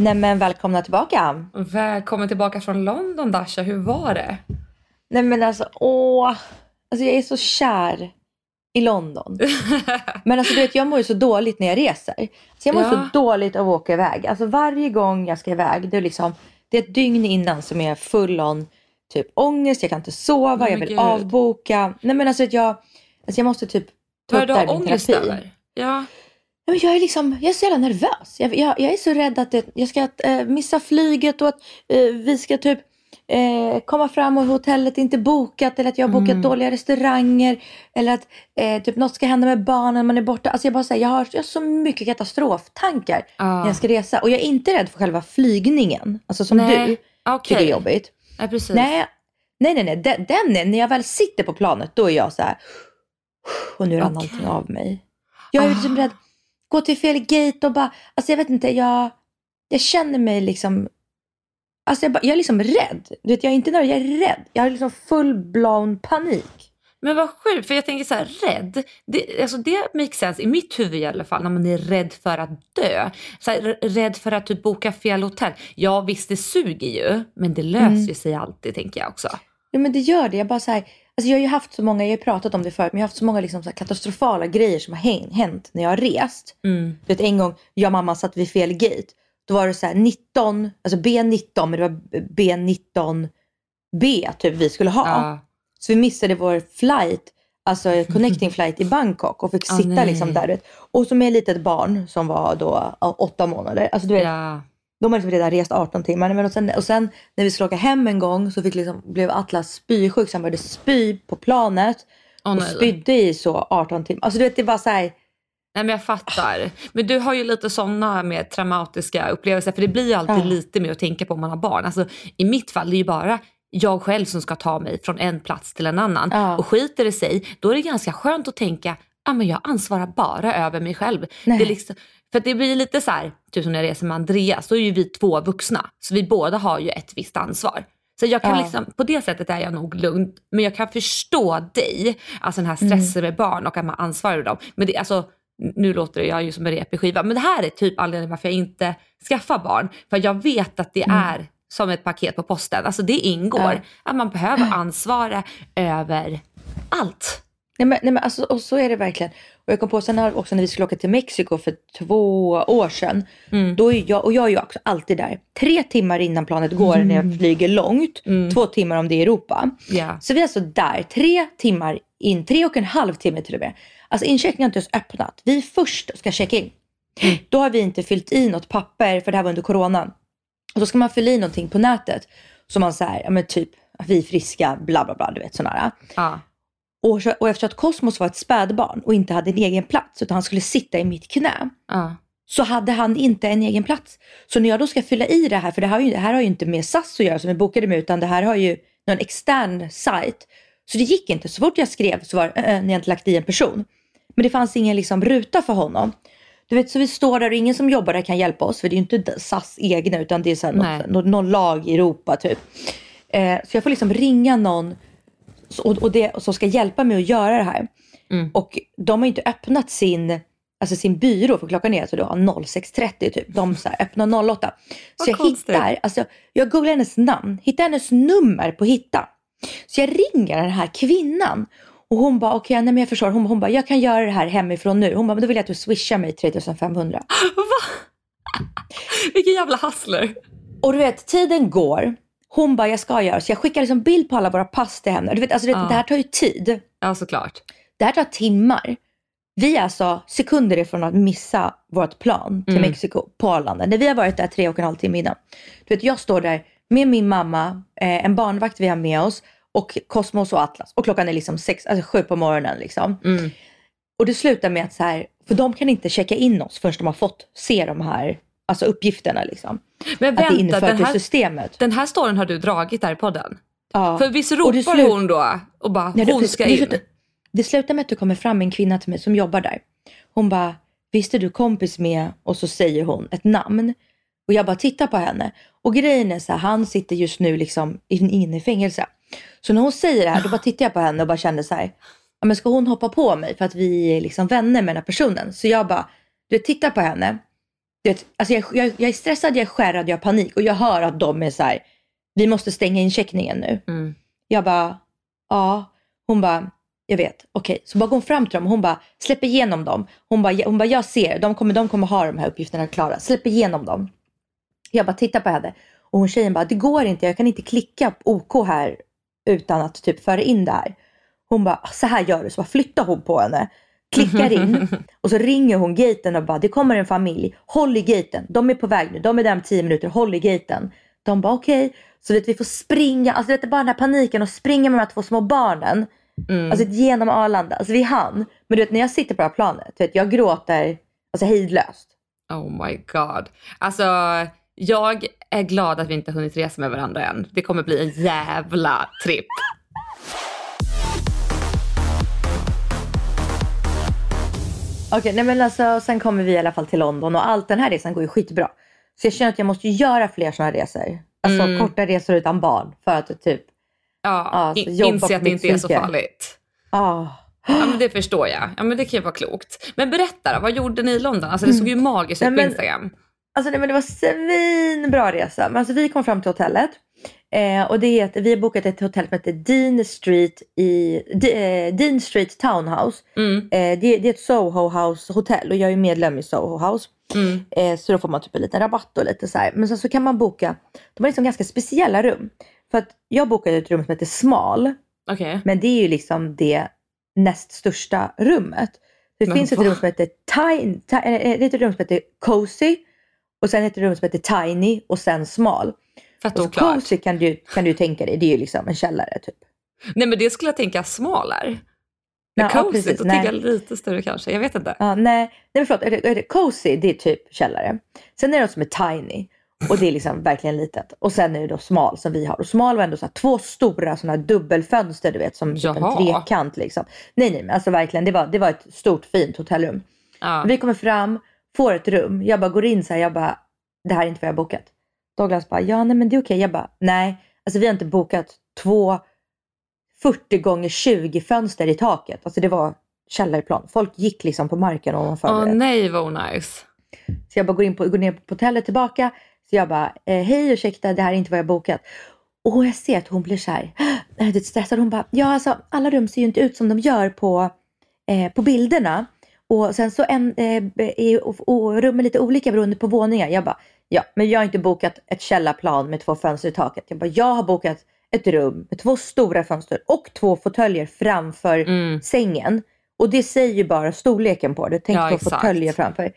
Nej men välkomna tillbaka. Välkommen tillbaka från London Dasha, hur var det? Nej men alltså åh, alltså jag är så kär i London. Men alltså du vet jag mår ju så dåligt när jag reser. Så jag mår Ja. så dåligt av att åka iväg. Alltså varje gång jag ska iväg, det är liksom, det är ett dygn innan som är full on typ ångest, jag kan inte sova, Nej, jag vill gud. avboka. Nej men alltså att jag, alltså jag måste typ ta upp det här har i min ångest terapi. över? Ja. Men jag är liksom, jag är så jävla nervös. Jag, jag, jag är så rädd att det, jag ska eh, missa flyget och att eh, vi ska typ eh, komma fram och hotellet är inte bokat eller att jag har bokat Mm. dåliga restauranger eller att typ något ska hända med barnen, man är borta. Alltså jag bara säger, jag har, jag har så mycket katastroftankar när jag ska resa och jag är inte rädd för själva flygningen, alltså som Nej, du okej. tycker är jobbigt. Nej, precis. Nej, nej, nej, nej. Den, den är, när jag väl sitter på planet, då är jag så här. Och nu rann Okej. allting av mig. Jag är Ah. liksom rädd. Gå till fel gate och bara, alltså jag vet inte, jag, jag känner mig liksom, alltså jag, bara, jag är liksom rädd. Du vet, jag är inte nervös, jag är rädd. Jag har liksom full-blown panik. Men vad sjukt, för jag tänker så här, rädd, det, alltså det makes sense i mitt huvud i alla fall, när man är rädd för att dö. Så här, rädd för att typ boka fel hotell. Ja visst, det suger ju, men det löser Mm. sig alltid tänker jag också. Ja men det gör det. Jag bara så här, alltså jag har ju haft så många, jag har pratat om det förut, men jag har haft så många liksom så katastrofala grejer som har hänt, när jag har rest. Mm. Du vet en gång, jag och mamma satt vid fel gate. Då var det så här 19, alltså B19, men det var B19B typ vi skulle ha. Ja. Så vi missade vår flight, alltså connecting flight i Bangkok och fick Ah, sitta nej. liksom där. vet. Och så med ett litet barn som var då åtta månader. Alltså du vet, Ja. De har liksom redan rest 18 timmar. Men och, sen, och sen när vi skulle åka hem en gång så fick liksom, blev Atlas spysjuk så han började spy på planet. Åh, och spydde i så 18 timmar. Alltså du vet det var så här, Nej men jag fattar. Men du har ju lite sådana med traumatiska upplevelser för det blir ju alltid Ja. lite med att tänka på om man har barn. Alltså, I mitt fall det är ju bara jag själv som ska ta mig från en plats till en annan. Ja. Och skiter det sig, då är det ganska skönt att tänka ah, men jag ansvarar bara över mig själv. Nej. Det är liksom, för det blir lite så här, typ som när jag reser med Andreas, då är ju vi två vuxna. Så vi båda har ju ett visst ansvar. Så jag kan Ja. liksom, på det sättet är jag nog lugn. Men jag kan förstå dig, alltså den här Mm. stressen med barn och att man ansvarar för dem. Men det, alltså, nu låter jag ju som en repig skiva, men det här är typ anledningen varför jag inte skaffar barn. För jag vet att det är som ett paket på posten. Alltså det ingår. Mm. Ja. Att man behöver ansvara över allt. Nej men, nej men alltså, och så är det verkligen. Och jag kom på sen här också när vi skulle åka till Mexiko för två år sedan. Mm. Då är jag, och jag är ju också alltid där. Tre timmar innan planet går när jag flyger långt. Mm. Två timmar om det är Europa. Ja. Så vi är alltså där tre timmar in, tre och en halv timme till och med. Alltså incheckningen har inte ens öppnat. Vi först ska checka in. Då har vi inte fyllt i något papper, för det här var under coronan. Och då ska man fylla i någonting på nätet. Så man säger, ja men typ, vi är friska, bla bla bla, du vet sådana här. Och, och eftersom att Kosmos var ett spädbarn och inte hade en egen plats, utan han skulle sitta i mitt knä, Ja. så hade han inte en egen plats. Så när jag då ska fylla i det här, för det här, har ju, det här har ju inte med SAS att göra som vi bokade med, utan det här har ju någon extern sajt. Så det gick inte. Så fort jag skrev så var det, äh, ni har inte lagt i en person. Men det fanns ingen liksom ruta för honom. Du vet, så vi står där och ingen som jobbar där kan hjälpa oss, för det är ju inte SAS egna, utan det är så här Nej. någon, lag i Europa typ. Eh, så jag får liksom ringa någon och, och det, som ska hjälpa mig att göra det här. Mm. Och de har inte öppnat sin, alltså sin byrå för klockan är alltså då 06.30 typ. De så här, öppnar 08. Så jag konstigt. hittar, alltså jag googlar hennes namn, hittar hennes nummer på hitta. Så jag ringer den här kvinnan Och hon bara, okej, okay, nej men jag förstår. Hon, hon bara, jag kan göra det här hemifrån nu. Hon bara, men då vill jag att du swishar mig 3500. Va? Vilken jävla hustler. Och du vet, tiden går. Hon bara, jag ska göra så. Jag skickar liksom bild på alla våra pass till henne. Du vet, alltså, det, ja. det här tar ju tid. Ja, såklart. Det här tar timmar. Vi är alltså sekunder ifrån att missa vårt plan till mm. Mexiko på Arlanda. När vi har varit där tre och en halv timme innan. Du vet, jag står där med min mamma, eh, en barnvakt vi har med oss och Cosmos och Atlas. Och klockan är liksom sex, alltså sju på morgonen. Liksom. Mm. Och det slutar med att så här, för de kan inte checka in oss förrän de har fått se de här alltså uppgifterna. Liksom. Men vänta, att det är infört den här, i systemet. Den här storyn har du dragit där i podden? Ja. För visst ropar slut... hon då och bara, Nej, hon ska in? Det, det slutar med att det kommer fram en kvinna till mig som jobbar där. Hon bara, visste du kompis med? Och så säger hon ett namn. Och jag bara tittar på henne. Och grejen är så här, han sitter just nu liksom inne i fängelse. Så när hon säger det här, då bara tittar jag på henne och bara känner så här, ja, men ska hon hoppa på mig för att vi är liksom vänner med den här personen? Så jag bara, du tittar på henne. Vet, alltså jag, jag, jag är stressad, jag är skärrad, jag har panik och jag hör att de är så här, vi måste stänga incheckningen nu. Mm. Jag bara, ja. Hon bara, jag vet, okej. Okay. Så bara går hon fram till dem och hon bara, släpp igenom dem. Hon bara, hon bara jag ser, de kommer, de kommer ha de här uppgifterna klara. Släpp igenom dem. Jag bara tittar på henne och hon tjejen bara, det går inte, jag kan inte klicka på OK här utan att typ föra in det här. Hon bara, så här gör du. Så bara flyttar hon på henne, klickar in och så ringer hon gaten och bara, det kommer en familj, håll i gaten. De är på väg nu, de är där om tio minuter, håll i gaten. De bara okej. Okay. Så vet, vi får springa, alltså det är bara den här paniken och springa med de här två små barnen. Mm. Alltså genom Arlanda. Alltså vi hann. Men du vet när jag sitter på det här planet, vet, jag gråter alltså hejdlöst. Oh my god. Alltså jag är glad att vi inte hunnit resa med varandra än. Det kommer bli en jävla tripp. Okej, okay, nej men alltså sen kommer vi i alla fall till London och allt den här resan går ju skitbra. Så jag känner att jag måste göra fler sådana resor. Alltså mm. korta resor utan barn för att typ Ja, alltså, inse att det inte är så farligt. Ah. Ja men det förstår jag. Ja men det kan ju vara klokt. Men berätta då, vad gjorde ni i London? Alltså det såg ju mm. magiskt ut på Instagram. Alltså nej, men det var svinbra resa. Men alltså, vi kom fram till hotellet. Eh, och det heter, vi har bokat ett hotell som heter Dean Street, i, D, eh, Dean Street Townhouse. Mm. Eh, det, det, är ett Soho House hotell och jag är medlem i Soho House. Mm. Eh, så då får man typ en liten rabatt och lite så här. Men sen så kan man boka, de har liksom ganska speciella rum. För att jag bokade ett rum som heter Smal. Okay. Men det är ju liksom det näst största rummet. Det men finns ett rum som heter Tiny, eh, det är ett rum som heter Cozy. Och sen ett rum som heter Tiny och sen Smal. Fett oklart. Cozy kan du, kan du tänka dig, det är ju liksom en källare typ. Nej men det skulle jag tänka smal är. Ja, cozy, ja, då tänker jag lite större kanske. Jag vet inte. Ja, nej, nej förlåt. Är det cozy, det är typ källare. Sen är det något som är tiny. Och det är liksom verkligen litet. Och sen är det då smal som vi har. Och smal var ändå så här, två stora sådana dubbelfönster du vet som typ en trekant liksom. Nej nej men alltså verkligen det var, det var ett stort fint hotellrum. Ja. Vi kommer fram, får ett rum. Jag bara går in så här, jag bara det här är inte vad jag har bokat. Douglas bara ja nej men det är okej. Jag bara nej alltså vi har inte bokat två 40 gånger 20 fönster i taket. Alltså det var källarplan. Folk gick liksom på marken ovanför. Åh oh, nej vad onajs. Så jag bara går, in på, går ner på hotellet tillbaka så jag bara, eh, hej ursäkta det här är inte vad jag bokat. Och jag ser att hon blir så här, lite stressad. Hon bara, ja alltså alla rum ser ju inte ut som de gör på, eh, på bilderna. Och sen så en, eh, är och, och rum är lite olika beroende på våningar. Jag bara, ja men jag har inte bokat ett källarplan med två fönster i taket. Jag bara, jag har bokat ett rum med två stora fönster och två fåtöljer framför mm. sängen. Och det säger ju bara storleken på det. Tänk ja, två fåtöljer framför.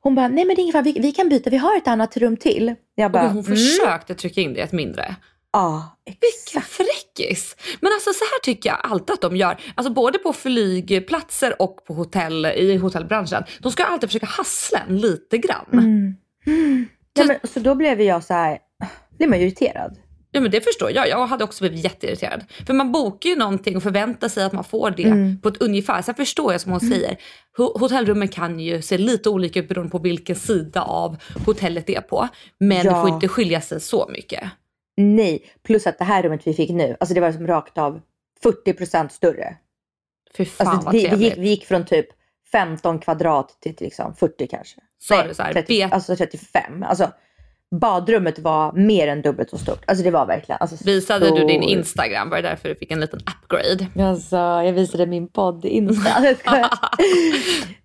Hon bara, nej men det är ingen fara, vi, vi, kan byta, vi har ett annat rum till. Jag bara, och hon försökte mm. trycka in det ett mindre. Ja, exakt. Vilken fräckis! Men alltså så här tycker jag alltid att de gör. Alltså både på flygplatser och på hotell, i hotellbranschen. De ska alltid försöka hassla en lite grann. Mm. Mm. Ja, men, så då blev jag så här, blev man ju irriterad. Ja men det förstår jag. Jag hade också blivit jätteirriterad. För man bokar ju någonting och förväntar sig att man får det mm. på ett ungefär. Sen förstår jag som hon mm. säger, hotellrummen kan ju se lite olika ut beroende på vilken sida av hotellet det är på. Men ja. det får inte skilja sig så mycket. Nej, plus att det här rummet vi fick nu, alltså det var som rakt av 40% större. Fy fan alltså, vad vi, vi, gick, vi gick från typ 15 kvadrat till liksom 40 kanske. Sa du så här, 30, alltså 35. Alltså, badrummet var mer än dubbelt så stort. Alltså det var verkligen. Alltså, Visade du din stor. Instagram? Var det därför du fick en liten upgrade? Alltså, jag visade min podd Insta.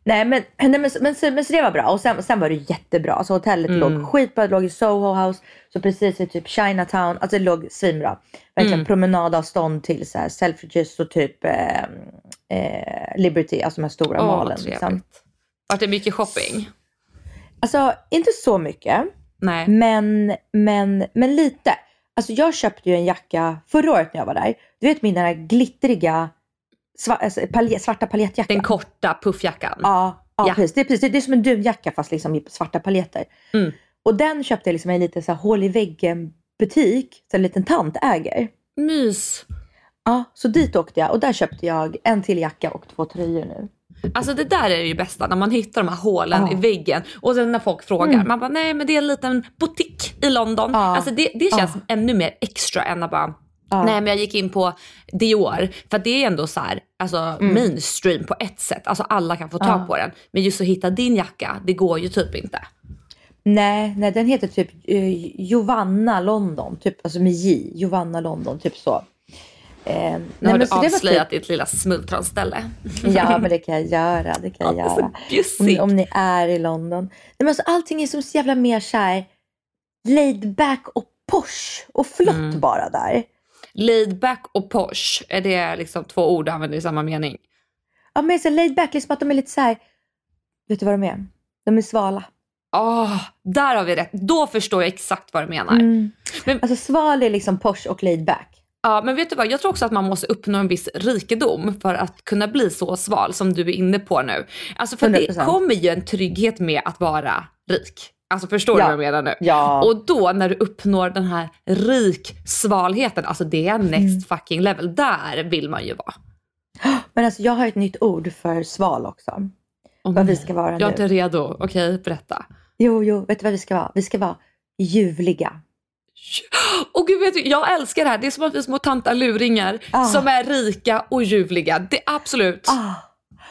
nej, men, nej men, men, så, men så det var bra. Och sen, sen var det jättebra. Så hotellet låg skitbra. Det låg i Soho House. Så precis i typ Chinatown. Alltså det låg svinbra. Verkligen promenadavstånd till så här Selfridges och typ eh, eh, Liberty. Alltså de här stora Åh, malen. Liksom. Vart det mycket shopping? Alltså inte så mycket. Nej. Men, men, men lite. Alltså jag köpte ju en jacka förra året när jag var där. Du vet min den här glittriga sva, alltså, paljet, svarta paljettjackan. Den korta puffjackan. Ja, ja, Ja. precis. Det är, precis. Det är som en dunjacka fast liksom i svarta paljetter. Mm. Och den köpte jag liksom i en liten så här, hål i väggen butik. Så en liten tant äger. Mys. Ja, så dit åkte jag och där köpte jag en till jacka och två tröjor nu. Alltså det där är det ju bästa när man hittar de här hålen Ja. Mm. i väggen och sen när folk frågar, man bara nej men det är en liten butik i London. Ja. Alltså det, det känns Ja. ännu mer extra än att bara. Nej men jag gick in på Dior, för det är ändå så här, alltså mainstream på ett sätt. Alltså alla kan få tag Mm. På den. Men just att hitta din jacka, det går ju typ inte. Nej, nej den heter typ Giovanna London. Typ, alltså med J. Giovanna London, typ så. Eh, nej, Nu har du var typ- avslöjat ditt lilla smultronställe. Ja, men det kan jag göra. Det kan jag göra. Om, om ni är i London. Nej, men alltså, allting är som så jävla mer så här laid back och posh och flott Mm. bara där. Laid back och posh, är det liksom två ord du använder i samma mening? Ja, men så laid back, liksom att de är lite så här. Vet du vad de är? De är svala. Åh, där har vi rätt. Då förstår jag exakt vad du menar. Mm. Men- Alltså sval är liksom posh och laid back. Ja, men vet du vad? Jag tror också att man måste uppnå en viss rikedom för att kunna bli så sval som du är inne på nu. Alltså för det 100%. kommer ju en trygghet med att vara rik. Alltså förstår Ja. du vad jag menar nu? Ja. Och då när du uppnår den här rik-svalheten, alltså det är next Mm. fucking level. Där vill man ju vara. Men alltså jag har ett nytt ord för sval också. Vad vi ska vara Jag är nu. inte redo. Okej, berätta. Jo, jo, vet du vad vi ska vara? Vi ska vara ljuvliga. Och gud vet du, jag älskar det här. Det är som att vi är små tanta luringar Ah. som är rika och ljuvliga. Det är absolut. Ah.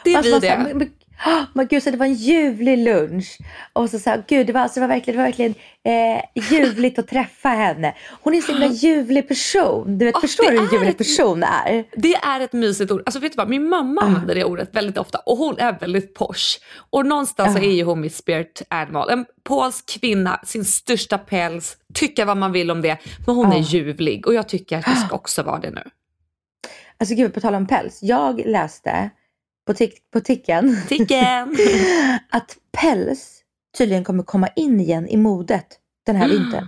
det är Alltså, vi det. Men, ah, men gud, så det var en ljuvlig lunch. Och så, här, gud, det var, alltså, det var verkligen, det var verkligen eh, ljuvligt att träffa henne. Hon är en så himla ljuvlig person. Du vet, Ah, förstår det du hur ljuvlig ett- person är? Det är ett mysigt ord. Alltså vet du vad, min mamma Ah. använder det ordet väldigt ofta och hon är väldigt posh. Och någonstans så Ah. är ju hon mitt spirit animal. En polsk kvinna, sin största päls, tycka vad man vill om det. Men hon är ljuvlig och jag tycker att vi ska också vara det nu. Alltså gud, på tal om päls. Jag läste på, tick, på ticken Ticken! att päls tydligen kommer komma in igen i modet den här vintern.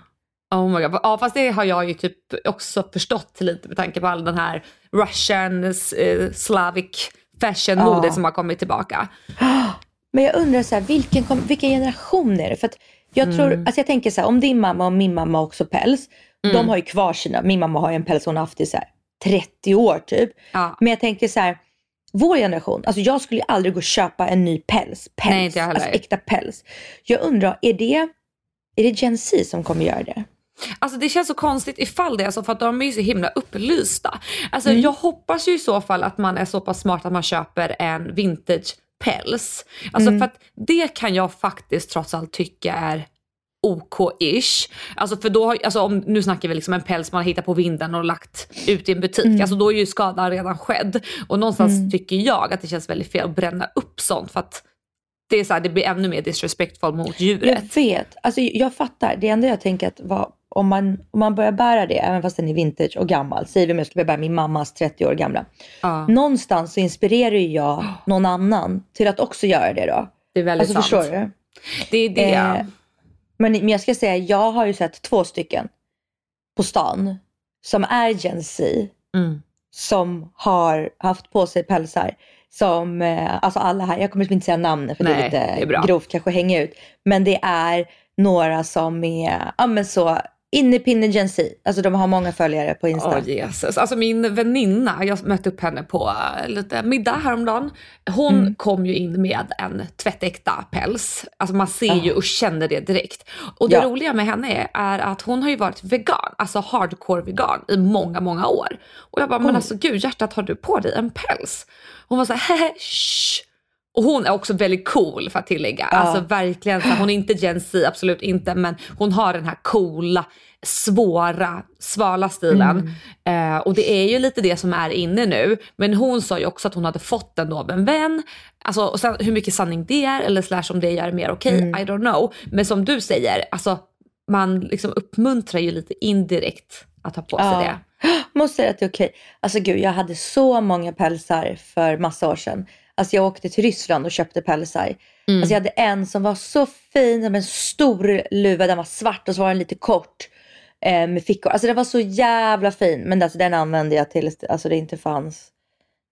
Oh my God. Ja fast det har jag ju typ också förstått lite med tanke på all den här Russian, eh, Slavic fashion-modet Ja. som har kommit tillbaka. Men jag undrar så här, vilken, kom, vilken generation är det? För att jag tror, Mm. alltså jag tänker så här, om din mamma och min mamma också päls. Mm. De har ju kvar sina, min mamma har ju en päls hon har haft i så här 30 år typ. Ja. Men jag tänker så här, vår generation, alltså jag skulle ju aldrig gå och köpa en ny päls. päls Nej, inte jag heller. alltså äkta päls. Jag undrar, är det, är det Gen Z som kommer göra det? Alltså det känns så konstigt ifall det är så för att de är ju så himla upplysta. Alltså Mm. jag hoppas ju i så fall att man är så pass smart att man köper en vintage päls. Alltså Mm. för att det kan jag faktiskt trots allt tycka är OK-ish. Alltså för då, har- alltså om, nu snackar vi liksom en päls man har hittat på vinden och lagt ut i en butik. Mm. Alltså då är ju skadan redan skedd. Och någonstans tycker jag att det känns väldigt fel att bränna upp sånt för att det är så här, det blir ännu mer disrespectful mot Jag djuret. vet, alltså jag fattar. Det enda jag tänker att vad, om, man, om man börjar bära det, även fast den är vintage och gammal, säger vi om jag skulle bära min mammas 30 år gamla. Ja, Någonstans så inspirerar ju jag någon annan till att också göra det då. det är väldigt Alltså sant. förstår du? Det är det. Eh, Men, men jag ska säga, jag har ju sett två stycken på stan som är Gen Z Mm. som har haft på sig pälsar. Som, eh, alltså alla här, jag kommer inte säga namnen för det Nej, är lite det är bra. grovt kanske att hänga ut. Men det är några som är, ja men så, innepinne Gen Z. Alltså de har många följare på Insta. Åh Jesus. Alltså min väninna, jag mötte upp henne på eh, lite middag häromdagen. Hon Mm. kom ju in med en tvättäkta päls. Alltså man ser ju och känner det direkt. Och det Ja. roliga med henne är, är att hon har ju varit vegan, alltså hardcore vegan i många, många år. Och jag bara, men Oj. alltså gud hjärtat har du på dig en päls? Hon var så här, hehe, shh. Och hon är också väldigt cool för att tillägga. Alltså verkligen, så hon är inte Gen Z, absolut inte, men hon har den här coola, svåra, svala stilen. Eh, och det är ju lite det som är inne nu. Men hon sa ju också att hon hade fått den då av en vän. Alltså, och sen, hur mycket sanning det är, eller slash om det gör det mer okej, I don't know. Men som du säger, alltså, man liksom uppmuntrar ju lite indirekt att ha på sig Ja. det. Måste säga att det är okej. Alltså gud, jag hade så många pälsar för massa år sedan. Alltså jag åkte till Ryssland och köpte pälsar. Mm. Alltså jag hade en som var så fin, som en stor luva, den var svart och så var den lite kort. Eh, med fickor. Alltså den var så jävla fin. Men alltså, den använde jag till, alltså det inte fanns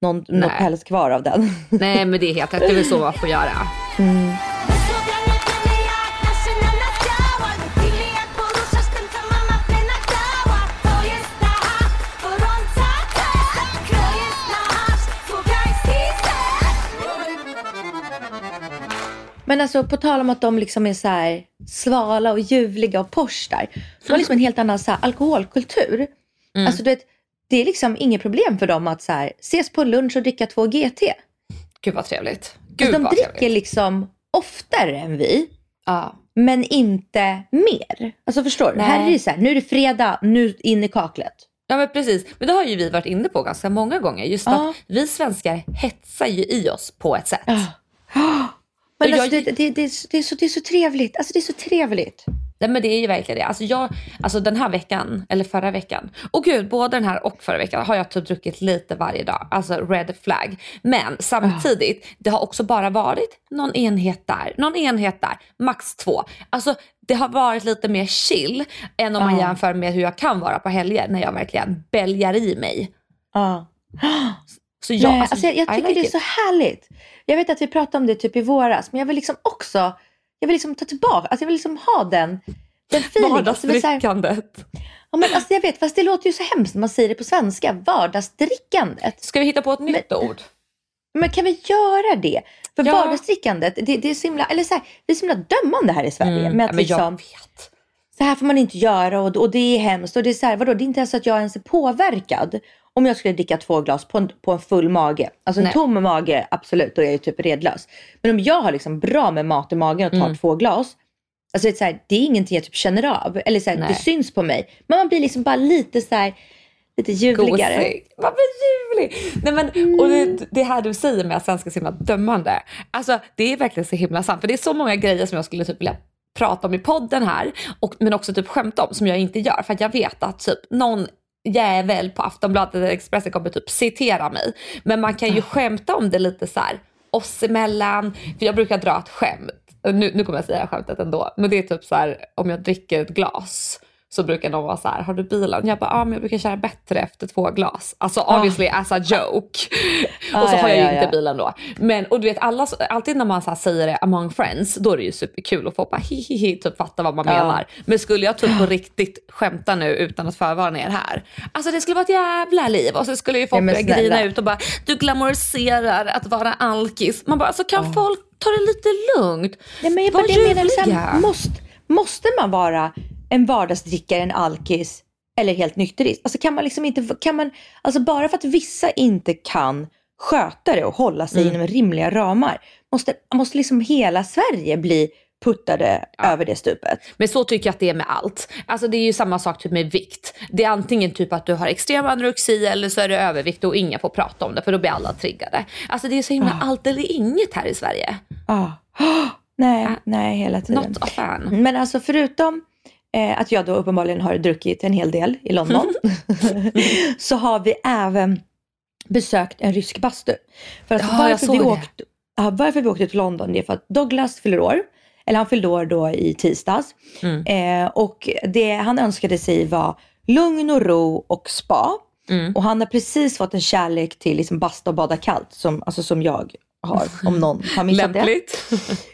någon, något Nej. päls kvar av den. Nej men det är helt rätt, det är väl så man får göra. Men alltså på tal om att de liksom är så här svala och ljuvliga och posh där. Så var liksom en helt annan så här, alkoholkultur. Mm. Alltså du vet, det är liksom inget problem för dem att så här, ses på lunch och dricka två GT. Gud vad trevligt. Gud Alltså, de dricker trevligt. liksom oftare än vi. Ja. Men inte mer. Alltså förstår du? Nej. Här är det så här, nu är det fredag, nu in i kaklet. ja men precis, men det har ju vi varit inne på ganska många gånger. Just Ja. att vi svenskar hetsar ju i oss på ett sätt. Men Och alltså, jag- det, det, det, är så, det, är så, det är så trevligt. Alltså det är så trevligt. Nej men det är ju verkligen det. Alltså, jag, alltså den här veckan, eller förra veckan, och gud både den här och förra veckan har jag typ druckit lite varje dag. Alltså red flag. Men samtidigt, det har också bara varit någon enhet där, någon enhet där, max två. Alltså det har varit lite mer chill än om man Ja. jämför med hur jag kan vara på helger när jag verkligen bälgar i mig. Ja. Så jag, Nej, alltså, alltså, jag, jag tycker like det är it. så härligt. Jag vet att vi pratade om det typ i våras, men jag vill liksom också, jag vill liksom ta tillbaka, alltså jag vill liksom ha den, den feelingen. Alltså, det Vardagsdrickandet. ja, men alltså jag vet, fast det låter ju så hemskt när man säger det på svenska, vardagsdrickandet. Ska vi hitta på ett nytt ord? Men kan vi göra det? För Ja. vardagsdrickandet, det, det är så himla, eller så här, vi är så himla dömande här i Sverige. Mm, Med ja, att men jag liksom, vet. så här får man inte göra och, och det är hemskt. Och det är så här, vadå, det är inte ens så att jag ens är påverkad. Om jag skulle dricka två glas på en, på en full mage. Alltså en Nej. tom mage, absolut, då är jag ju typ redlös. Men om jag har liksom bra med mat i magen och tar Mm. två glas. Alltså det är, här, det är ingenting jag typ känner av. Eller så här, det syns på mig. Men man blir liksom bara lite så här, lite ljuvligare. Gosig. Vad ljuvlig! Nej, men, och det, det här du säger med att svenska är så himla dömande. Alltså det är verkligen så himla sant. För det är så många grejer som jag skulle typ vilja prata om i podden här. Och, men också typ skämta om som jag inte gör. För att jag vet att typ någon jävel på Aftonbladet eller Expressen kommer typ citera mig. Men man kan ju skämta om det lite så här oss emellan. För jag brukar dra ett skämt. Nu, nu kommer jag säga skämtet ändå. Men det är typ så här om jag dricker ett glas så brukar någon vara så här, har du bilen? Jag bara, ja ah, men jag brukar köra bättre efter två glas. Alltså obviously as a joke. och så Ah, har ja, jag ju ja, inte ja. bilen då. Men och du vet alla, alltid när man så säger det among friends, då är det ju superkul och folk bara hihihi typ fattar vad man Ja. menar. Men skulle jag typ på riktigt skämta nu utan att förvarna er här. Alltså det skulle vara ett jävla liv och så skulle ju folk Ja, börja grina ut och bara, du glamoriserar att vara alkis. Man bara, alltså kan folk ta det lite lugnt? Nej, men jag Var ljuvliga. måste, måste man vara en vardagsdrickare, en alkis eller helt nykterist? Alltså kan man liksom inte, kan man, alltså bara för att vissa inte kan sköta det och hålla sig Mm. inom rimliga ramar, måste, måste liksom hela Sverige bli puttade över det stupet? Men så tycker jag att det är med allt. Alltså det är ju samma sak typ med vikt. Det är antingen typ att du har extrem anorexi eller så är det övervikt och ingen får prata om det för då blir alla triggade. Alltså det är så himla allt eller inget här i Sverige. Ah. Nej, nej hela tiden. Not a fan. Men alltså förutom eh, att jag då uppenbarligen har druckit en hel del i London så har vi även besökt en rysk bastu. För att Ja, varför, vi åkte, ja, varför vi åkte till London det är för att Douglas fyller år. Eller han fyllde år då i tisdags. Mm. Eh, och det han önskade sig var lugn och ro och spa. Mm. Och han har precis fått en kärlek till liksom basta och bada kallt som, alltså som jag har. Om någon har missat det. Lämpligt.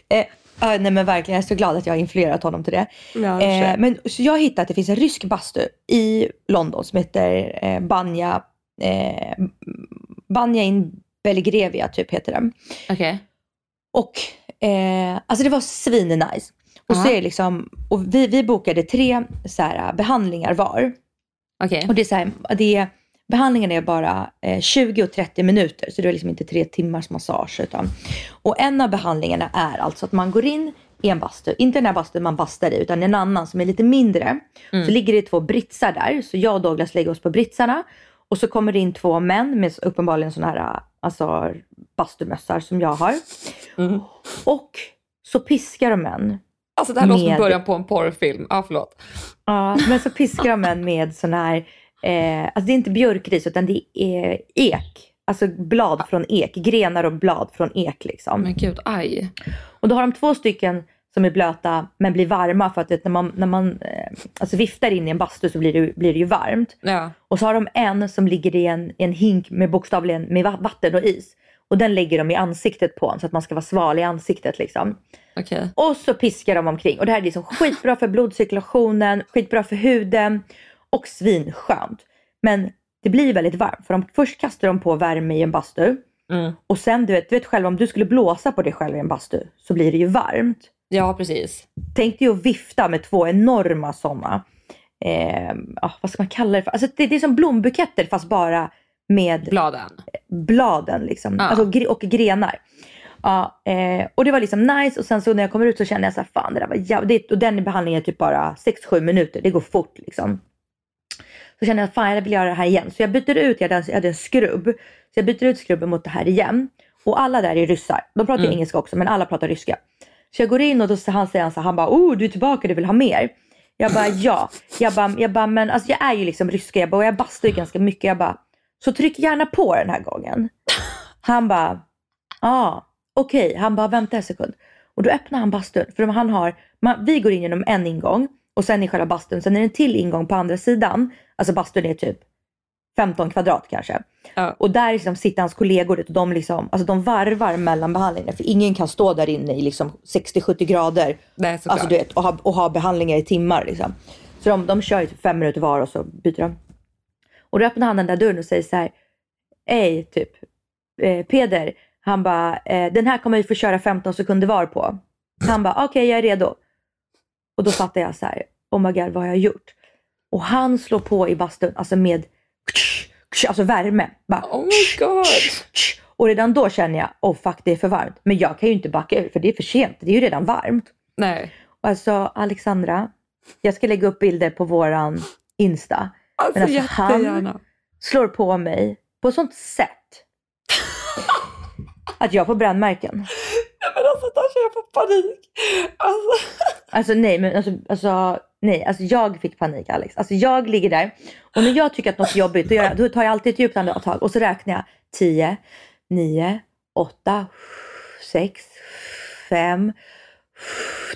Eh, ja, nej men verkligen, jag är så glad att jag har influerat honom till det. Ja, eh, men, så jag hittat att det finns en rysk bastu i London som heter eh, Banja, eh, Banja in Belgrevia typ heter den. Okej. Och eh, alltså det var svin-nice. Och, så Ja. är liksom, och vi, vi bokade tre så här, behandlingar var. Okej. Och det är, så här, det är behandlingen är bara eh, 20 och 30 minuter, så det är liksom inte tre timmars massage. Utan, och en av behandlingarna är alltså att man går in i en bastu, inte den här bastun man bastar i, utan en annan som är lite mindre. Så ligger det två britsar där, så jag och Douglas lägger oss på britsarna. Och så kommer det in två män med uppenbarligen sådana här alltså, bastumössar som jag har. Och så piskar de en. Alltså det här låter som Med- början på en porrfilm. Ja, förlåt. Ja, men så piskar de en med sån här, eh, alltså det är inte björkris utan det är ek. Alltså blad från ek, grenar och blad från ek liksom. Men gud, aj. Och då har de två stycken som är blöta men blir varma för att vet, när man, när man eh, alltså viftar in i en bastu så blir det, blir det ju varmt. Ja. Och så har de en som ligger i en, en hink med bokstavligen med va- vatten och is. Och den lägger de i ansiktet på en så att man ska vara sval i ansiktet liksom. Okej. Och så piskar de omkring. Och det här är liksom skitbra för blodcirkulationen, skitbra för huden och svinskönt. Men det blir väldigt varmt för de, först kastar de på värme i en bastu. Mm. Och sen du vet, du vet själv om du skulle blåsa på dig själv i en bastu så blir det ju varmt. Ja, precis. Tänk dig att vifta med två enorma sådana, eh, vad ska man kalla det för? Alltså det, det är som blombuketter fast bara med Bladen. bladen liksom. Ja. Alltså, och grenar. Ja, eh, och det var liksom nice och sen så när jag kommer ut så kände jag så här, fan det där var jävligt. Och den behandlingen är typ bara 6-7 minuter, det går fort liksom. Så kände jag, fan jag vill göra det här igen. Så jag byter ut, jag hade, jag hade en skrubb. Så jag byter ut skrubben mot det här igen. Och alla där är ryssar. De pratar Mm. engelska också men alla pratar ryska. Så jag går in och då han säger han så han bara, oh du är tillbaka, du vill ha mer? Jag bara, ja. Jag bara, jag bara men alltså jag är ju liksom ryska, jag bara, och jag bastar ju ganska mycket. Jag bara, så tryck gärna på den här gången. Han bara, ja, ah, okej. Han bara, vänta en sekund. Och då öppnar han bastun. För han har, man, vi går in genom en ingång och sen i själva bastun. Sen är det en till ingång på andra sidan. Alltså bastun är typ 15 kvadrat kanske. Ja. Och där liksom sitter hans kollegor och de, liksom, alltså de varvar mellan behandlingarna. För ingen kan stå där inne i liksom 60-70 grader Nej, alltså, du vet, och, ha, och ha behandlingar i timmar. Liksom. Så de, de kör typ fem minuter var och så byter de. Och då öppnar han den där dörren och säger så här. Ej, typ. Eh, Peder. Han bara, eh, den här kommer vi få köra 15 sekunder var på. Han bara, okej jag är redo. Och då fattar jag så här, oh my god vad har jag gjort? Och han slår på i bastun, alltså med alltså värme. Bara, Oh my god. och redan då känner jag, oh fuck det är för varmt. Men jag kan ju inte backa ur för det är för sent, det är ju redan varmt. Nej. Och alltså Alexandra, jag ska lägga upp bilder på våran Insta. Alltså, Men alltså, han-. Slår på mig på sånt sätt att jag får brännmärken. Men alltså Dasha, jag får panik. Alltså. Alltså nej, men alltså, alltså, nej, alltså jag fick panik Alex. Alltså jag ligger där och när jag tycker att något är jobbigt då, jag, då tar jag alltid ett djupt andetag och så räknar jag 10, 9, 8, 6, 5,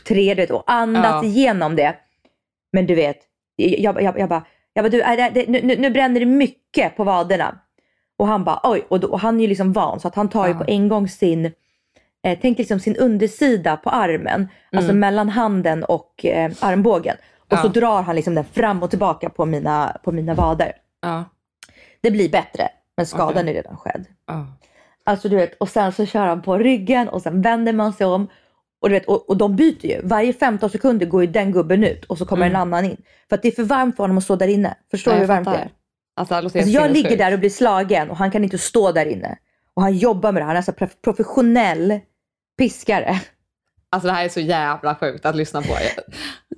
3 du vet, och andas Ja. igenom det. Men du vet, jag, jag, jag bara, jag bara du, det, det, nu, nu- bränner det mycket på vaderna. Och han bara oj, och, då, och han är ju liksom van så att han tar ju Ja. på en gång sin eh, tänk liksom sin undersida på armen, alltså mellan handen och eh, armbågen. Och så Mm. Ja. drar han liksom den fram och tillbaka på mina, på mina vader. Ja. Det blir bättre, men skadan Okej. är redan skedd. ja. Alltså du vet, och sen så kör han på ryggen och sen vänder man sig om. Och, du vet, och, och de byter ju. Varje 15 sekunder går ju den gubben ut och så kommer en annan in. För att det är för varmt för honom att stå där inne. Förstår du hur varmt det är? Alltså, Alltså, jag ligger där och blir slagen och han kan inte stå där inne. Och han jobbar med det. Han är alltså prof- professionell piskare. Alltså det här är så jävla sjukt att lyssna på.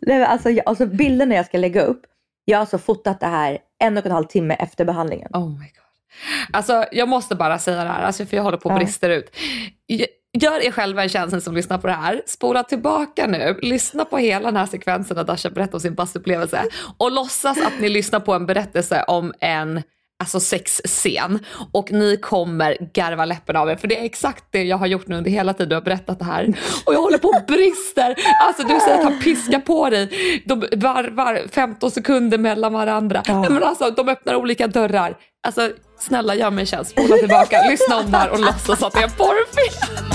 Nej, alltså, jag, alltså bilderna jag ska lägga upp. Jag har alltså fotat det här en och en halv timme efter behandlingen. Oh my god. Alltså jag måste bara säga det här, alltså, för jag håller på att Ja. brister ut. Gör er själva en tjänst som lyssnar på det här. Spola tillbaka nu, lyssna på hela den här sekvensen där Dasha berättar om sin bastuupplevelse och låtsas att ni lyssnar på en berättelse om en alltså sexscen och ni kommer garva läppen av er för det är exakt det jag har gjort nu under hela tiden du har berättat det här och jag håller på och brister. Alltså du säger att han piskar på dig, de varvar 15 sekunder mellan varandra. Ja. Men alltså de öppnar olika dörrar. Alltså snälla gör mig en tjänst, spola tillbaka, lyssna om det här och låtsas att det är en porrfilm.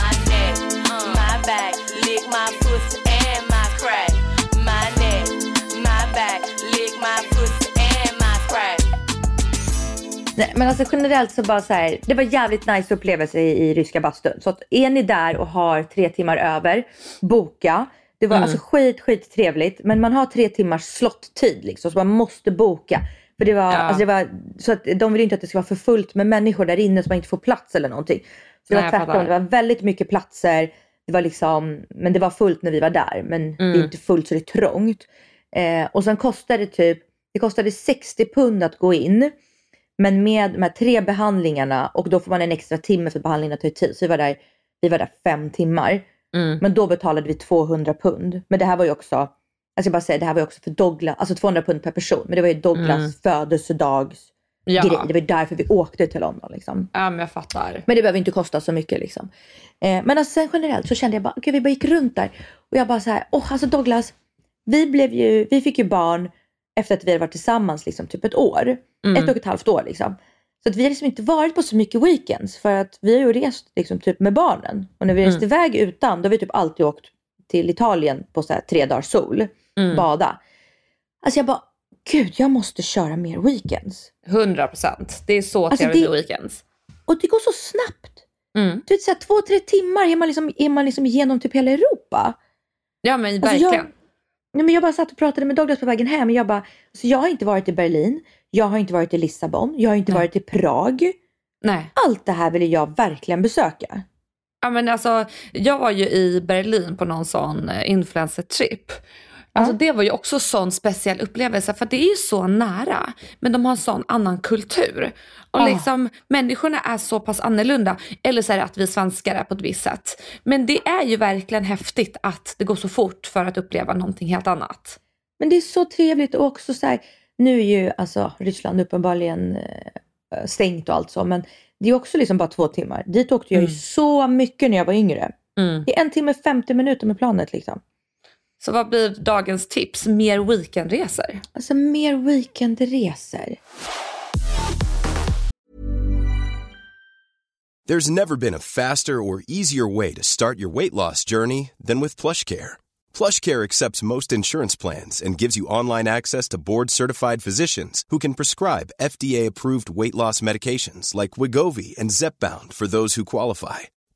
Nej, men alltså generellt så bara så här, det var jävligt nice upplevelse i, i ryska bastun. Så att är ni där och har tre timmar över, boka. Det var alltså skit, skit trevligt. Men man har tre timmars slottid liksom, så man måste boka. För det var, Ja. alltså det var, så att de vill ju inte att det ska vara för fullt med människor där inne så man inte får plats eller någonting. Så det Nej, var tvärtom, det var väldigt mycket platser. Det var liksom, men det var fullt när vi var där. Men det är Mm. inte fullt så det är trångt. Eh, och sen kostade det typ, det kostade 60 pund att gå in. Men med de här tre behandlingarna och då får man en extra timme för behandlingen att ta tid. Så vi var där, vi var där fem timmar. Mm. Men då betalade vi 200 pund. Men det här var ju också, alltså jag bara säger, det här var ju också för Douglas, alltså 200 pund per person. Men det var ju Douglas Mm. födelsedags Ja. grej. Det var därför vi åkte till London. Liksom. ja, men jag fattar. Men det behöver inte kosta så mycket. Liksom. Eh, men alltså, sen generellt så kände jag bara, gud vi bara gick runt där. Och jag bara så här, åh alltså Douglas, vi, blev ju, vi fick ju barn efter att vi hade varit tillsammans liksom, typ ett år. Mm. Ett och ett halvt år liksom. Så att vi har liksom inte varit på så mycket weekends för att vi har ju rest liksom, typ med barnen. Och när vi rest Mm. iväg utan, då har vi typ alltid åkt till Italien på så här tre dagars sol. Mm. Bada. Alltså jag bara, gud jag måste köra mer weekends. 100 procent. Det är så Alltså, trevligt det- med weekends. Och det går så snabbt. Mm. Du vet, så här, två, tre timmar är man, liksom, är man liksom igenom typ hela Europa. Ja men Alltså, verkligen. jag, nej, men jag bara satt och pratade med Douglas på vägen hem. Jag, bara, alltså, jag har inte varit i Berlin, jag har inte varit i Lissabon, jag har inte Nej. varit i Prag. Nej. Allt det här vill jag verkligen besöka. Ja, men alltså, jag var ju i Berlin på någon sån eh, influencer-trip. Alltså. Det var ju också sån speciell upplevelse för det är ju så nära. Men de har en sån annan kultur. Och liksom, människorna är så pass annorlunda. Eller så är det att vi svenskar är på ett visst sätt. Men det är ju verkligen häftigt att det går så fort för att uppleva någonting helt annat. Men det är så trevligt och också så här, nu är ju alltså Ryssland uppenbarligen eh, stängt och allt så, men det är också liksom bara två timmar. Dit åkte jag ju Mm. så mycket när jag var yngre. Mm. Det är en timme 50 minuter med planet liksom. Så vad blir dagens tips? Mer weekendresor? Alltså mer weekendresor. There's never been a faster or easier way to start your weight loss journey than with PlushCare. PlushCare accepts most insurance plans and gives you online access to board-certified physicians who can prescribe FDA-approved weight loss medications like Wigovi and Zepbound for those who qualify.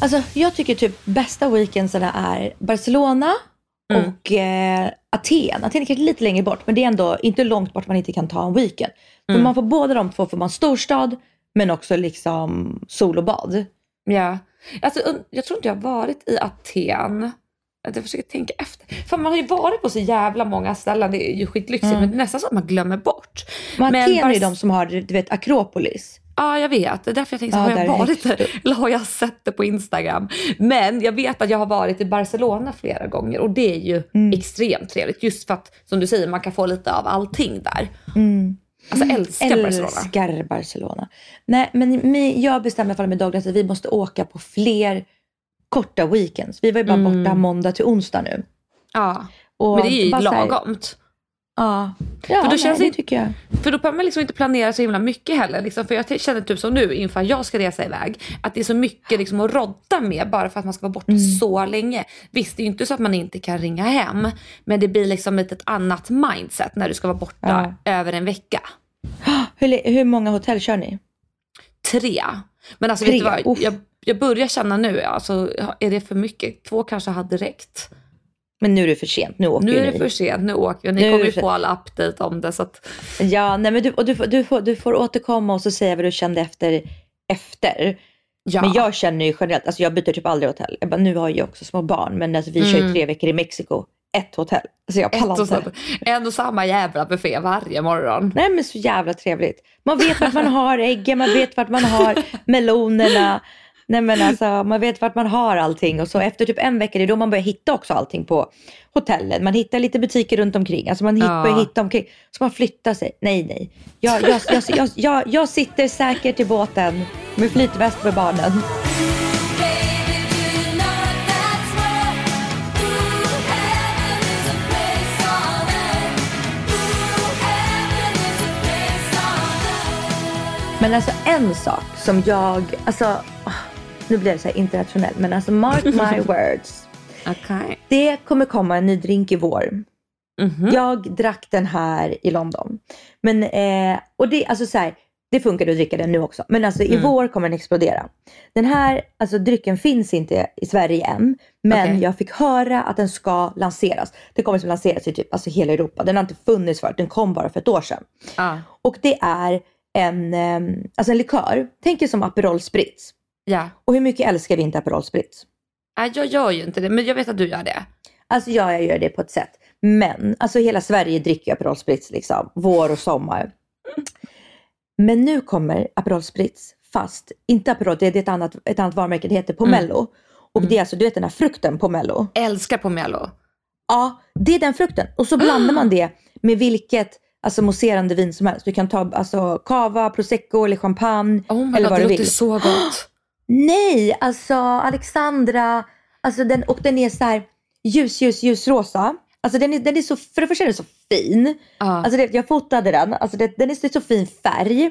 Alltså jag tycker typ bästa weekendsarna är Barcelona Mm. och eh, Aten. Aten är kanske lite längre bort men det är ändå inte långt bort man inte kan ta en weekend. För Mm. man får båda de två får man storstad men också liksom sol och bad. Ja. Alltså, jag tror inte jag har varit i Aten. Jag försöker tänka efter. För man har ju varit på så jävla många ställen, det är ju skitlyxigt, men det är nästan så att man glömmer bort. Men Men Aten är ju de som har du vet Akropolis. Ja, jag vet. Det är därför jag tänkte, Ja, har jag varit där? Eller har jag sett det på Instagram? Men jag vet att jag har varit i Barcelona flera gånger och det är ju Mm. extremt trevligt. Just för att, som du säger, man kan få lite av allting där. Mm. Alltså älskar Barcelona. Älskar Barcelona. Nej, men jag bestämde mig för med Douglas att vi måste åka på fler korta weekends. Vi var ju bara Mm. borta måndag till onsdag nu. Ja, Och men det är ju lagomt. Ja, ja då nej, känns det det- tycker jag. För då behöver man liksom inte planera så himla mycket heller. Liksom, för jag känner typ som nu inför jag ska resa iväg, att det är så mycket liksom att rodda med bara för att man ska vara borta Mm. så länge. Visst, det är ju inte så att man inte kan ringa hem, men det blir liksom ett, ett annat mindset när du ska vara borta över en vecka. Hur, hur många hotell kör ni? Tre. Men alltså Tre? vet du vad, jag, jag börjar känna nu, alltså, är det för mycket? Två kanske hade räckt. Men nu är det för sent, nu åker Nu är det ni. för sent, nu åker vi. Ni Nu kommer ju få alla update om det. Så att, Ja, nej men du, och du, du, får, du får återkomma och så säga vad du kände efter. efter. ja. Men jag känner ju generellt, alltså jag byter typ aldrig hotell. Jag bara, nu har jag också små barn, men alltså vi kör ju Mm. tre veckor i Mexiko. Ett hotell. Alltså jag Ett pallar och inte. så, en och samma jävla buffé varje morgon. Nej men så jävla trevligt. Man vet vart man har äggen, man vet vart man har melonerna. Nej men alltså man vet vart man har allting och så efter typ en vecka det är då man börjar hitta också allting på hotellet. Man hittar lite butiker runt omkring. Alltså man hit, Ja. börjar hitta omkring. Så man flyttar sig. Nej nej. Jag, jag, jag, jag, jag, jag sitter säkert i båten med flytväst med barnen. Men alltså en sak som jag, alltså nu blir det så här internationellt men alltså mark my words. Okej. Det kommer komma en ny drink i vår. Mhm. Jag drack den här i London. Men, eh, och det, alltså så här, det funkade att dricka den nu också. Men alltså i Mm. vår kommer den explodera. Den här alltså, drycken finns inte i Sverige än. Men Okej. jag fick höra att den ska lanseras. Den kommer att lanseras i typ alltså, hela Europa. Den har inte funnits förut. Den kom bara för ett år sedan. Ja. Och det är en, eh, alltså en likör. Tänk er som Aperol Spritz. Ja. Och hur mycket älskar vi inte Aperol Spritz? Nej, jag gör ju inte det, men jag vet att du gör det. Alltså ja, jag gör det på ett sätt. Men alltså hela Sverige dricker Aperol Spritz liksom. Vår och sommar. Men nu kommer Aperol Spritz fast, inte Aperol, det är ett annat, ett annat varumärke, det heter Pomelo. Och det är alltså, du vet den här frukten Pomelo. Älskar pomelo. Ja, det är den frukten. Och så blandar man det med vilket alltså, mousserande vin som helst. Du kan ta alltså, cava, prosecco eller champagne. Oh eller god, vad det du låter vill. så gott. Nej, alltså Alexandra, alltså den, och den är så här ljus, ljus, ljusrosa. Alltså den är, den är så, för det första är den så fin. Ja. Alltså det, jag fotade den, alltså det, den är så, fin färg.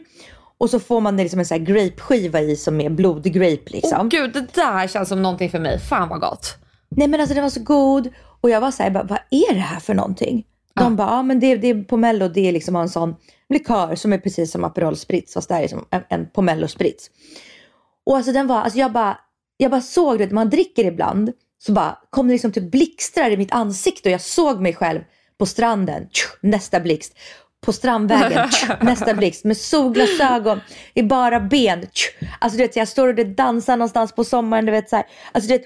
Och så får man det liksom en så här grapeskiva i som är blodgrape liksom. Åh gud, det där känns som någonting för mig. Fan vad gott. Nej men alltså den var så god. Och jag var så här, bara, vad är det här för någonting? De bara, ja men det, det är Pomelo, det är liksom en sån likör som är precis som Aperol Spritz fast det här är som en, en Pomelo Spritz. Och alltså den var, alltså jag bara, jag bara såg det, man dricker ibland så bara kom det liksom typ blixtrar i mitt ansikte och jag såg mig själv på stranden, nästa blixt. På strandvägen, nästa blixt. Med solglasögon i bara ben. Alltså du vet, jag står och det dansar någonstans på sommaren. Du vet, så här. Alltså du vet,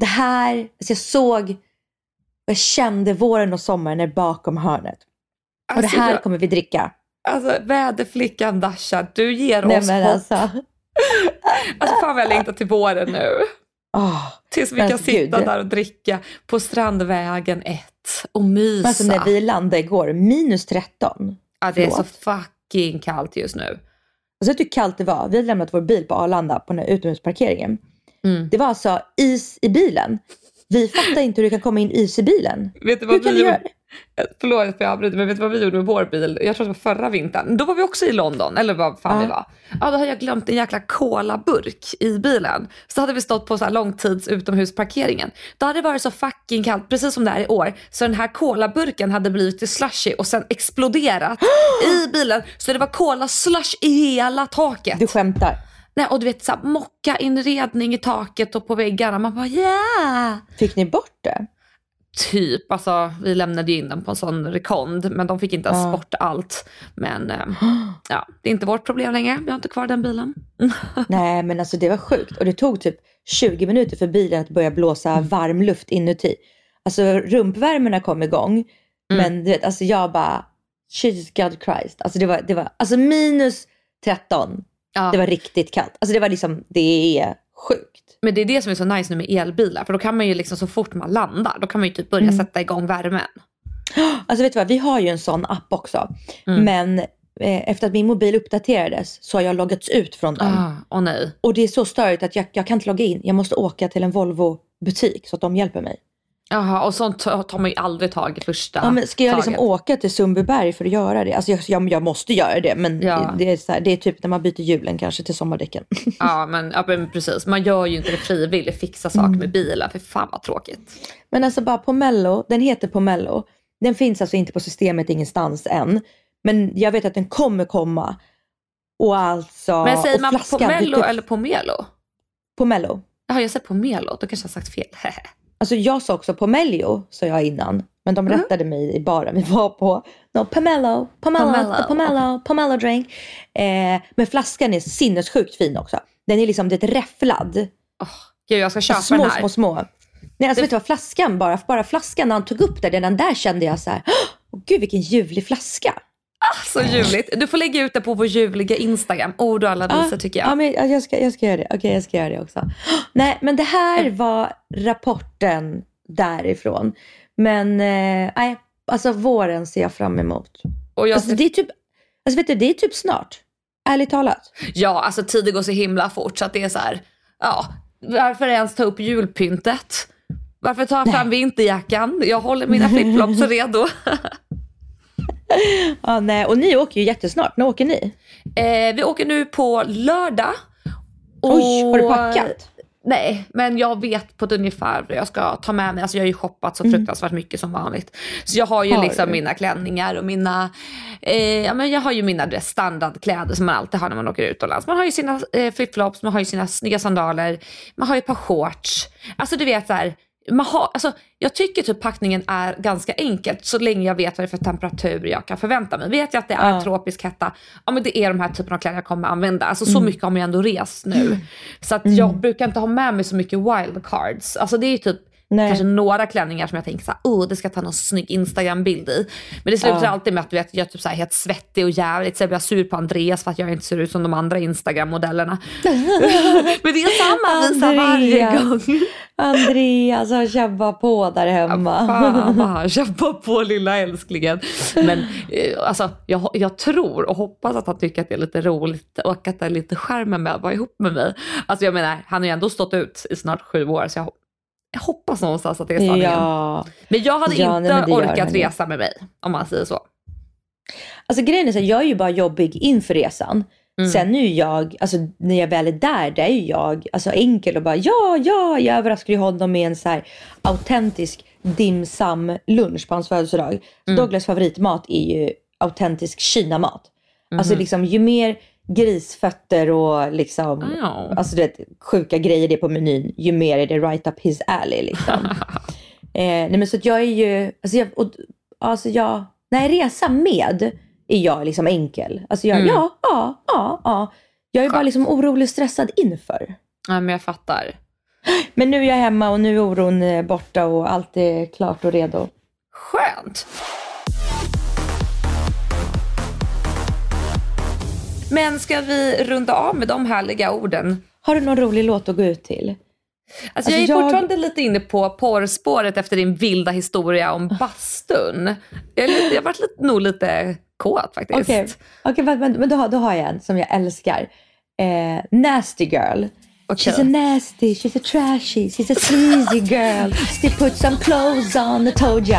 det här, alltså jag såg och jag kände våren och sommaren är bakom hörnet. Och det Alltså, här kommer vi dricka. Alltså väderflickan Dasha, du ger Nej oss men hopp. alltså. Alltså fan vad jag längtar till våren nu. åh. Tills vi kan sitta gud. där och dricka på Strandvägen 1 och mysa. Alltså när vi landade igår, minus 13. ja, det är så fucking kallt just nu. Alltså vet du hur kallt det var? Vi hade lämnat vår bil på Arlanda på den här utomhusparkeringen. Mm. Det var alltså is i bilen. Vi fattar inte hur det kan komma in is i bilen. Vet du Hur vad kan vi gjorde? Förlåt att jag avbryter, men vet du vad vi gjorde med vår bil? Jag tror det var förra vintern. Då var vi också i London, eller vad fan vi var. Ja, då hade jag glömt en jäkla colaburk i bilen. Så hade vi stått på så här långtids utomhusparkeringen. Då hade det varit så fucking kallt, precis som det är i år. Så den här colaburken hade blivit till slushy och sen exploderat i bilen. Så det var cola slush i hela taket. Du skämtar. Nej, och du vet så här, mocka inredning i taket och på väggarna. Man bara ja! Fick ni bort det? Typ, alltså vi lämnade ju in den på en sån rekond men de fick inte ens Ja. bort allt. Men eh, ja, det är inte vårt problem längre. Vi har inte kvar den bilen. Nej men alltså det var sjukt. Och det tog typ 20 minuter för bilen att börja blåsa varm luft inuti. Alltså rumpvärmarna kom igång. Men du vet, alltså jag bara, Jesus God Christ. Alltså det var, det var alltså minus 13. Ja. Det var riktigt kallt. Alltså det var liksom, det är sjukt. Men det är det som är så nice nu med elbilar för då kan man ju liksom så fort man landar då kan man ju typ börja sätta igång värmen. Alltså vet du vad, vi har ju en sån app också. Mm. Men eh, efter att min mobil uppdaterades så har jag loggats ut från den. Ah, Åh nej. Och det är så störigt att jag, jag kan inte logga in. Jag måste åka till en Volvo butik så att de hjälper mig. Jaha, och sånt tar man ju aldrig tag i första Ja, men ska jag liksom taget. åka till Sundbyberg för att göra det? Alltså jag, jag, jag måste göra det men Ja. det, är så här, det är typ när man byter hjulen kanske till sommardäcken. Ja men, ja men precis, man gör ju inte det frivilligt, fixa saker Mm. med bilar, för fan vad tråkigt. men alltså bara Pomelo, den heter Pomelo. Den finns alltså inte på systemet ingenstans än. Men jag vet att den kommer komma. Och alltså... Men säger man flaskan pomelo dyker upp. eller pomelo? Pomelo. Jaha jag säger pomelo, då kanske jag har sagt fel. Alltså jag sa också Pomelio, sa jag innan. Men de Mm. rättade mig i baren vi var på. No, Pomelo, Pomelo, Pomelo, Pomelo, Pomelo drink. Eh, men flaskan är sinnessjukt fin också. Den är liksom, det är räfflad. Gud, jag ska köpa Alltså, små, den här. små, små. Nej, alltså vet du vad, flaskan bara, bara flaskan när han tog upp den där kände jag så här, åh gud vilken ljuvlig flaska. Så ljuvligt. Du får lägga ut det på vår ljuvliga Instagram. Ord och alla visor tycker jag. Ja, men ja, jag, ska, jag ska göra det. Okej, jag ska göra det också. Nej, men det här var rapporten därifrån. Men eh, nej, alltså våren ser jag fram emot. Och jag Alltså, det är typ, alltså vet du, det är typ snart. Ärligt talat. Ja, alltså tiden går så himla fort så att det är så här, ja, varför ens ta upp julpyntet? Varför ta fram vinterjackan? Jag håller mina flipflops redo. Ja, nej, och ni åker ju jättesnart. När åker ni? Eh, vi åker nu på lördag. Oj, har du Och- packat? Nej, men jag vet på ett ungefär vad jag ska ta med mig. Alltså jag har ju shoppat så fruktansvärt mycket som vanligt. Så jag har ju Mm. Har liksom du? mina klänningar och mina, eh, ja men jag har ju mina standardkläder som man alltid har när man åker utomlands. Man har ju sina eh, flipflops, man har ju sina snygga sandaler, man har ju ett par shorts. Alltså du vet så här, man har, alltså, jag tycker typ packningen är ganska enkelt så länge jag vet vad det är för temperatur jag kan förvänta mig. Vet jag att det är Ja. tropisk hetta, ja men det är de här typen av kläder jag kommer använda. Alltså Mm. så mycket har man ju ändå rest nu. Så att jag brukar inte ha med mig så mycket wildcards. Alltså det är ju typ Nej. kanske några klänningar som jag tänker såhär, oh det ska jag ta någon snygg Instagram-bild i. Men det slutar Ja. alltid med att du vet, jag är typ så här helt svettig och jävligt, så jag blir sur på Andreas för att jag inte ser ut som de andra Instagram-modellerna. men det är samma visa varje gång. Andreas har kämpat på där hemma. Fan vad han kämpar på lilla älsklingen. Men eh, alltså, jag, jag tror och hoppas att han tycker att det är lite roligt och att det är lite charmen med att vara ihop med mig. Alltså jag menar, han har ju ändå stått ut i snart sju år så jag, jag hoppas någonstans att det är sanningen. Ja. Men jag hade Ja, nej, inte det gör orkat resa med mig om man säger så. Alltså grejen är så jag är ju bara jobbig inför resan. Mm. Sen nu jag, alltså när jag väl är där, där är ju jag alltså enkel och bara ja, ja, jag överraskade ju honom med en så här autentisk dim sum lunch på hans födelsedag. Mm. Douglas favoritmat är ju autentisk kinamat. Alltså Mhm. liksom ju mer grisfötter och liksom, Ja. alltså du vet, sjuka grejer det är på menyn, ju mer är det right up his alley liksom. eh, nej men så att jag är ju, alltså jag, och, alltså jag, när jag reser med är jag liksom enkel. Alltså jag, Mm. ja, ja, ja, ja. Jag är bara liksom orolig och stressad inför. Ja, men jag fattar. Men nu är jag hemma och nu är oron eh, borta och allt är klart och redo. Skönt. Men ska vi runda av med de härliga orden? Har du någon rolig låt att gå ut till? Alltså, jag är Alltså, jag- fortfarande lite inne på porrspåret efter din vilda historia om bastun. Jag, lite, jag har varit lite, nog lite kåt faktiskt. Okej, okay, men, men, men då, har- då har jag en som jag älskar. Eh, nasty girl. Okej. She's a nasty, she's a trashy, she's a sleazy girl. She put some clothes on, I told ya.